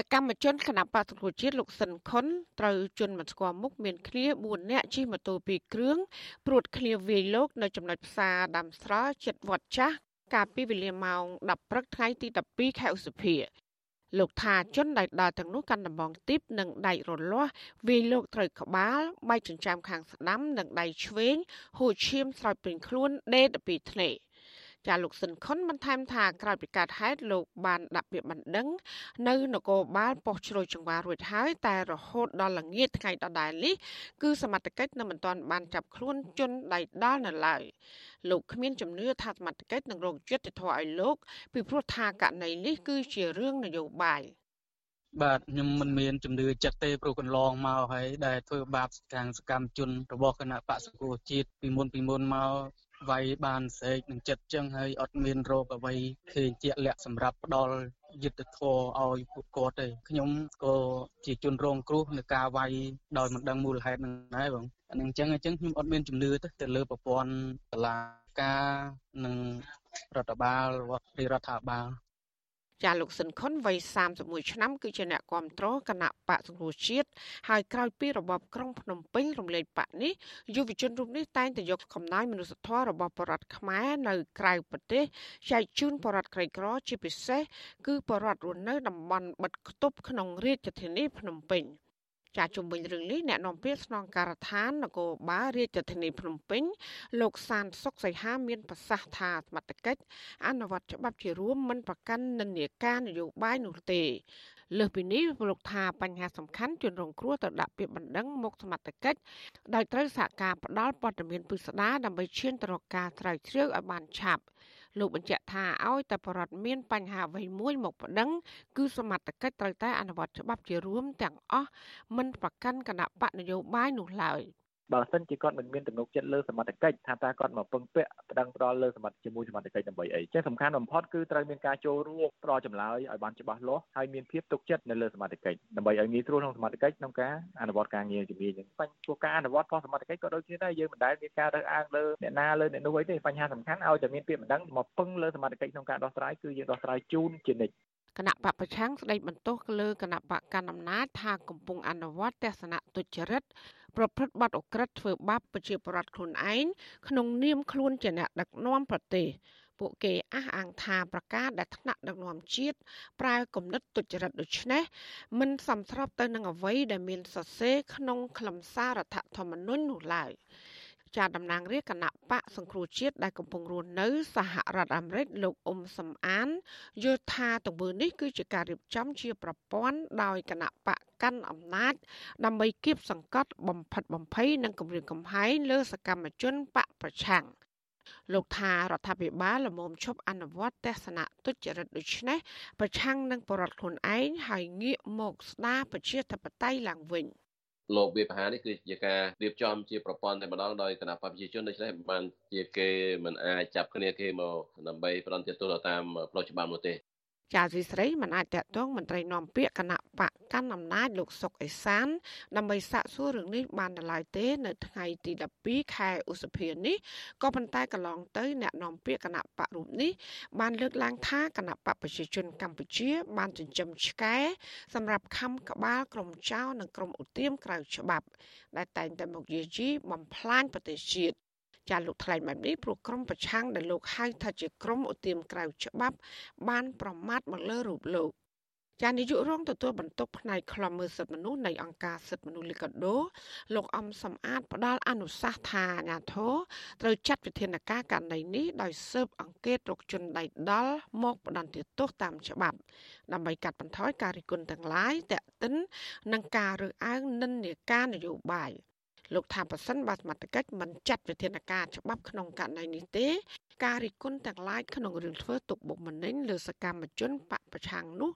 សកម្មជនគណៈបកសង្គ្រោះជាតិលោកសិនខុនត្រូវជន់មិនស្គាល់មុខមានគ្នា4នាក់ជិះម៉ូតូ2គ្រឿងព្រួតគ្នាវាយលោកនៅចំណុចផ្សារដាំស្រល់ជិតវត្តចាស់កាលពីវេលាម៉ោង10ព្រឹកថ្ងៃទី12ខែឧសភាលោកថាជនដែលដើរទាំងនោះកាន់ដំបងទីបនិងដៃរលាស់វាយលោកត្រូវក្បាលបែកចិញ្ចាមខាងស្ដាំនិងដៃឆ្វេងហូរឈាមស្រោចពេញខ្លួនដេកទៅពីធ្នេ ចាលោកស៊ិនខុនបានថែមថាក្រោយពីកើតហេតុលោកបានដាក់ពាក្យបណ្ដឹង នៅនគរបាលប៉ុស្តិ៍ជ្រោយចង្វារួចហើយតែរហូតដល់ល្ងាចថ្ងៃដដែលនេះគឺសមត្ថកិច្ចនៅមិនទាន់បានចាប់ខ្លួនជនដៃដល់នៅឡើយលោកគ្មានជំនឿថាសមត្ថកិច្ចនឹងរកយុត្តិធម៌ឲ្យលោក ពីព្រោះថាករណីនេះគឺជារឿងនយោបាយបាទខ្ញុំមិនមានជំនឿចិត្តទេព្រោះកន្លងមកហើយដែលធ្វើបាបខាងសកម្មជនរបស់គណៈបកសង្គ្រោះជាតិពីមុនពីមុនមក វាយបានស្រែកនឹងចិត្តចឹងហើយអត់មានរោគអ្វីឃើញជាក់លាក់សម្រាប់ផ្ដល់យុទ្ធធរឲ្យពួកគាត់ទេខ្ញុំក៏ជាជនរងគ្រោះនៃការវាយដោយមិនដឹងមូលហេតុនឹងដែរបងអានឹងចឹងអញ្ចឹងខ្ញុំអត់មានជំនឿទេទៅលើប្រព័ន្ធតឡាការនិងរដ្ឋបាលរដ្ឋាភិបាល ចាលោកស៊ិនខុនវ័យ31ឆ្នាំគឺជាអ្នកគ្រប់គ្រងគណៈបកសង្គ្រោះជាតិហើយក្រោយពីរបបក្រុងភ្នំពេញរំលែកបកនេះយុវជនរូបនេះតែងតែយកកំណើញមនុស្សធម៌របស់បរដ្ឋខ្មែរនៅក្រៅប្រទេសចែកជូនបរដ្ឋក្រីក្រ ជាពិសេសគឺបរដ្ឋរស់នៅតំបន់បិទគប់ក្នុងរាជធានីភ្នំពេញ។ ចាជំវិញរឿងនេះអ្នកនាំពាក្យស្នងការដ្ឋាននគរបាលរាជធានីភ្នំពេញលោកសានសុកសីហាមានប្រសាសន៍ថាសមត្ថកិច្ចអនុវត្តច្បាប់ជារួមមិនប្រកាន់និន្នាការនយោបាយនោះទេលើសពីនេះលោកថាបញ្ហាសំខាន់ជនរងគ្រោះទៅដាក់ពាក្យបណ្ដឹងមុខសមត្ថកិច្ចដោយត្រូវសហការផ្ដាល់ព័ត៌មានពិស្ដារដើម្បីឈានទៅរកការស្រាវជ្រាវឲ្យបានឆាប់ លោកបញ្ជាក់ថាឲ្យតែបរដ្ឋមានបញ្ហាអ្វីមួយមកប្តឹង គឺសមត្ថកិច្ចត្រូវតែអនុវត្តច្បាប់ជារួមទាំងអស់មិនប្រកាន់គណៈបកនយោបាយនោះឡើយ។ បើសិនជាគាត់មិនមានទំនុកចិត្តលើសមត្ថកិច្ចថាតើគាត់មកពឹងពាក់ប្តឹងផ្ដាល់លើសមត្ថជាមួយសមត្ថកិច្ចដើម្បីអីចឹងសំខាន់បំផុតគឺត្រូវមានការចូលរួមផ្ដល់ចម្លើយឲ្យបានច្បាស់លាស់ហើយមានភាពទុកចិត្តនៅលើសមត្ថកិច្ចដើម្បីឲ្យងាយស្រួលក្នុងសមត្ថកិច្ចក្នុងការអនុវត្តការងារជំនាញចឹងបញ្ហាការអនុវត្តរបស់សមត្ថកិច្ចក៏ដូចគ្នាដែរយើងមិនដែលមានការរើសអើងលើអ្នកណាលើអ្នកនោះអីទេបញ្ហាសំខាន់ឲ្យតែមានពាក្យបណ្ដឹងមកពឹងលើសមត្ថកិច្ចក្នុងការដោះស្រាយគឺយើងដោះស្រាយជូនជានិច្ច គណៈបពប្រឆាំងស្ដីបន្ទោសលើគណៈបកកណ្ដាលអំណាចថាកំពុងអនុវត្តទស្សនៈទុច្ចរិតប្រព្រឹត្តបទអក្រិតធ្វើបាបប្រជាពលរដ្ឋខ្លួនឯងក្នុងនាមខ្លួនជាអ្នកដឹកនាំប្រទេសពួកគេអះអាងថាប្រកាសដែលថ្នាក់ដឹកនាំជាតិប្រើគំនិតទុច្ចរិតដូចនេះមិនសមស្របទៅនឹងអ្វីដែលមានសរសេរក្នុងខ្លឹមសាររដ្ឋធម្មនុញ្ញនោះឡើយ ចាតំណាងរាជគណៈបកសង្គ្រោះជាតិដែលកំពុងរស់នៅ សហរដ្ឋអាមេរិកលោកអ៊ុំសំអានយល់ថាទង្វើនេះគឺជាការរៀបចំជាប្រព័ន្ធដោយគណៈបកកាន់អំណាច ដើម្បីគៀបសង្កត់បំផិតបំភ័យនិងគម្រាមកំហែងលើសកម្មជនបកប្រឆាំងលោកថារដ្ឋាភិបាលលមុំឈប់អនុវត្តទស្សនៈទុច្ចរិតដូចនេះប្រឆាំងនឹងបរដ្ឋខ្លួនឯងហើយងាកមកស្ដារប្រជាធិបតេយ្យឡើងវិញ។ លោកវាបហានេះគឺជាការរៀបចំជាប្រព័ន្ធតែម្ដងដោយគណៈបព្វជិជនដូច្នេះបានជាគេមិនអាចចាប់គ្នាគេមកដើម្បីផ្ដន់ទោសតាមផ្លូវច្បាប់នោះទេ ចាស៊ីស្រីមិនអាចតតងមន្ត្រីនាំពាក្យគណៈបកកាន់អំណាចលោកសុកអេសាន ដើម្បីសាកសួររឿងនេះបាននៅឡើយទេ នៅថ្ងៃទី12ខែឧសភានេះក៏ប៉ុន្តែកន្លងទៅអ្នកនាំពាក្យគណៈបករូបនេះបានលើកឡើងថាគណៈបកប្រជាជនកម្ពុជា បានចិញ្ចឹមឆ្កែសម្រាប់ខំក្បាលក្រុមចៅនិងក្រុមឧទាមក្រៅច្បាប់ ដែលតែងតែមកយាយីបំផ្លាញប្រទេសជាតិ ចាលោកថ្លែងបែបនេះព្រោះក្រុមប្រឆាំងដែលលោកហៅថាជាក្រុមឧទាមក្រៅច្បាប់ បានប្រមាថមកលើរូបលោកចានាយករងទទួលបន្ទុកផ្នែកខ្លំមើលសិទ្ធិមនុស្សនៃអង្គការសិទ្ធិមនុស្សលីកាដូលោកអំសំអាតផ្ដល់អនុសាសន៍ថាអាញាធរត្រូវចាត់វិធានការករណីនេះដោយស៊ើបអង្កេតរកជនដៃដល់មកផ្ដន្ទាទោសតាមច្បាប់ ដើម្បីកាត់បន្ថយការរិះគន់ទាំងឡាយតាក់ទិននឹងការរើសអើងនិន្នាការនយោបាយ លោកថាប្រសិនបើសមត្ថកិច្ចមិនចាត់វិធានការច្បាប់ក្នុងករណីនេះទេ ការរិះគន់ទាំងឡាយក្នុងរឿងធ្វើទុកបុកម្នេញលើសកម្មជនបពប្រឆាំងនោះ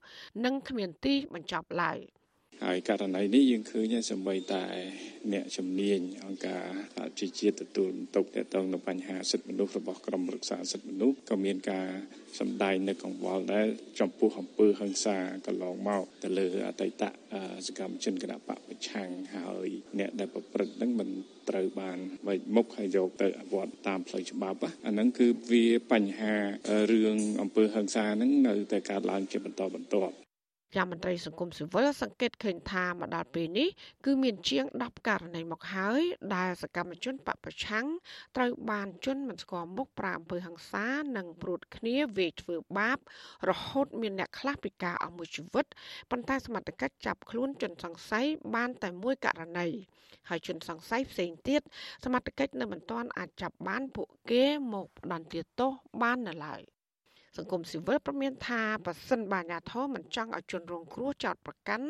នឹងគ្មានទីបញ្ចប់ឡើយ។ ហើយករណីនេះយើងឃើញសម្បីតែអ្នកជំនាញអង្គការជាជាតិទទួលបន្ទុកទាក់ទងនឹងបញ្ហាសិទ្ធិមនុស្សរបស់ក្រមរក្សាសិទ្ធិមនុស្សក៏មានការសម្ដែងនៅកង្វល់ដែរចំពោះអំពើហិង្សាកន្លងមកទៅលើអតីតសកម្មជនគណបកប្រឆាំងហើយអ្នកដែលប្រព្រឹត្តនឹងមិនត្រូវបានវិមុខហើយយកទៅអវត្តតាមផ្លូវច្បាប់អាហ្នឹងគឺវាបញ្ហារឿងអំពើហិង្សាហ្នឹងនៅតែកើតឡើងជាបន្តបន្ទាប់ យ៉ាងមន្ត្រីសង្គមស៊ីវិលសង្កេតឃើញថាមកដល់ពេលនេះគឺមានជាង10ករណីមកហើយដែលសកម្មជនបពប្រឆាំងត្រូវបានជន់មិនស្គាល់មុខប្រាអំពើហិង្សានិងព្រួតគ្នាវាយធ្វើបាប រហូតមានអ្នកខ្លះពិការអស់មួយជីវិតប៉ុន្តែសមត្ថកិច្ចចាប់ខ្លួនជនសង្ស័យបានតែមួយករណីហើយជនសង្ស័យផ្សេងទៀតសមត្ថកិច្ចនៅមិនទាន់អាចចាប់បានពួកគេមកផ្ដន្ទាទោសបាននៅឡើយ សង្គមស៊ីវិលប្រមានថាប្រសិនបាអាញាធមមិនចង់ឲ្យជនរងគ្រោះចោតប្រកាន់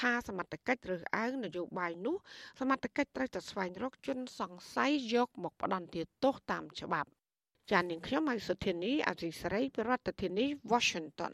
ថាសមត្ថកិច្ចរើសអើងនយោបាយនោះសមត្ថកិច្ចត្រូវតែស្វែងរកជនសង្ស័យយកមកផ្ដន្ទាទោសតាមច្បាប់ចាននាងខ្ញុំហៃសុធានីអសីស្រីប្រធានាធិបតី Washington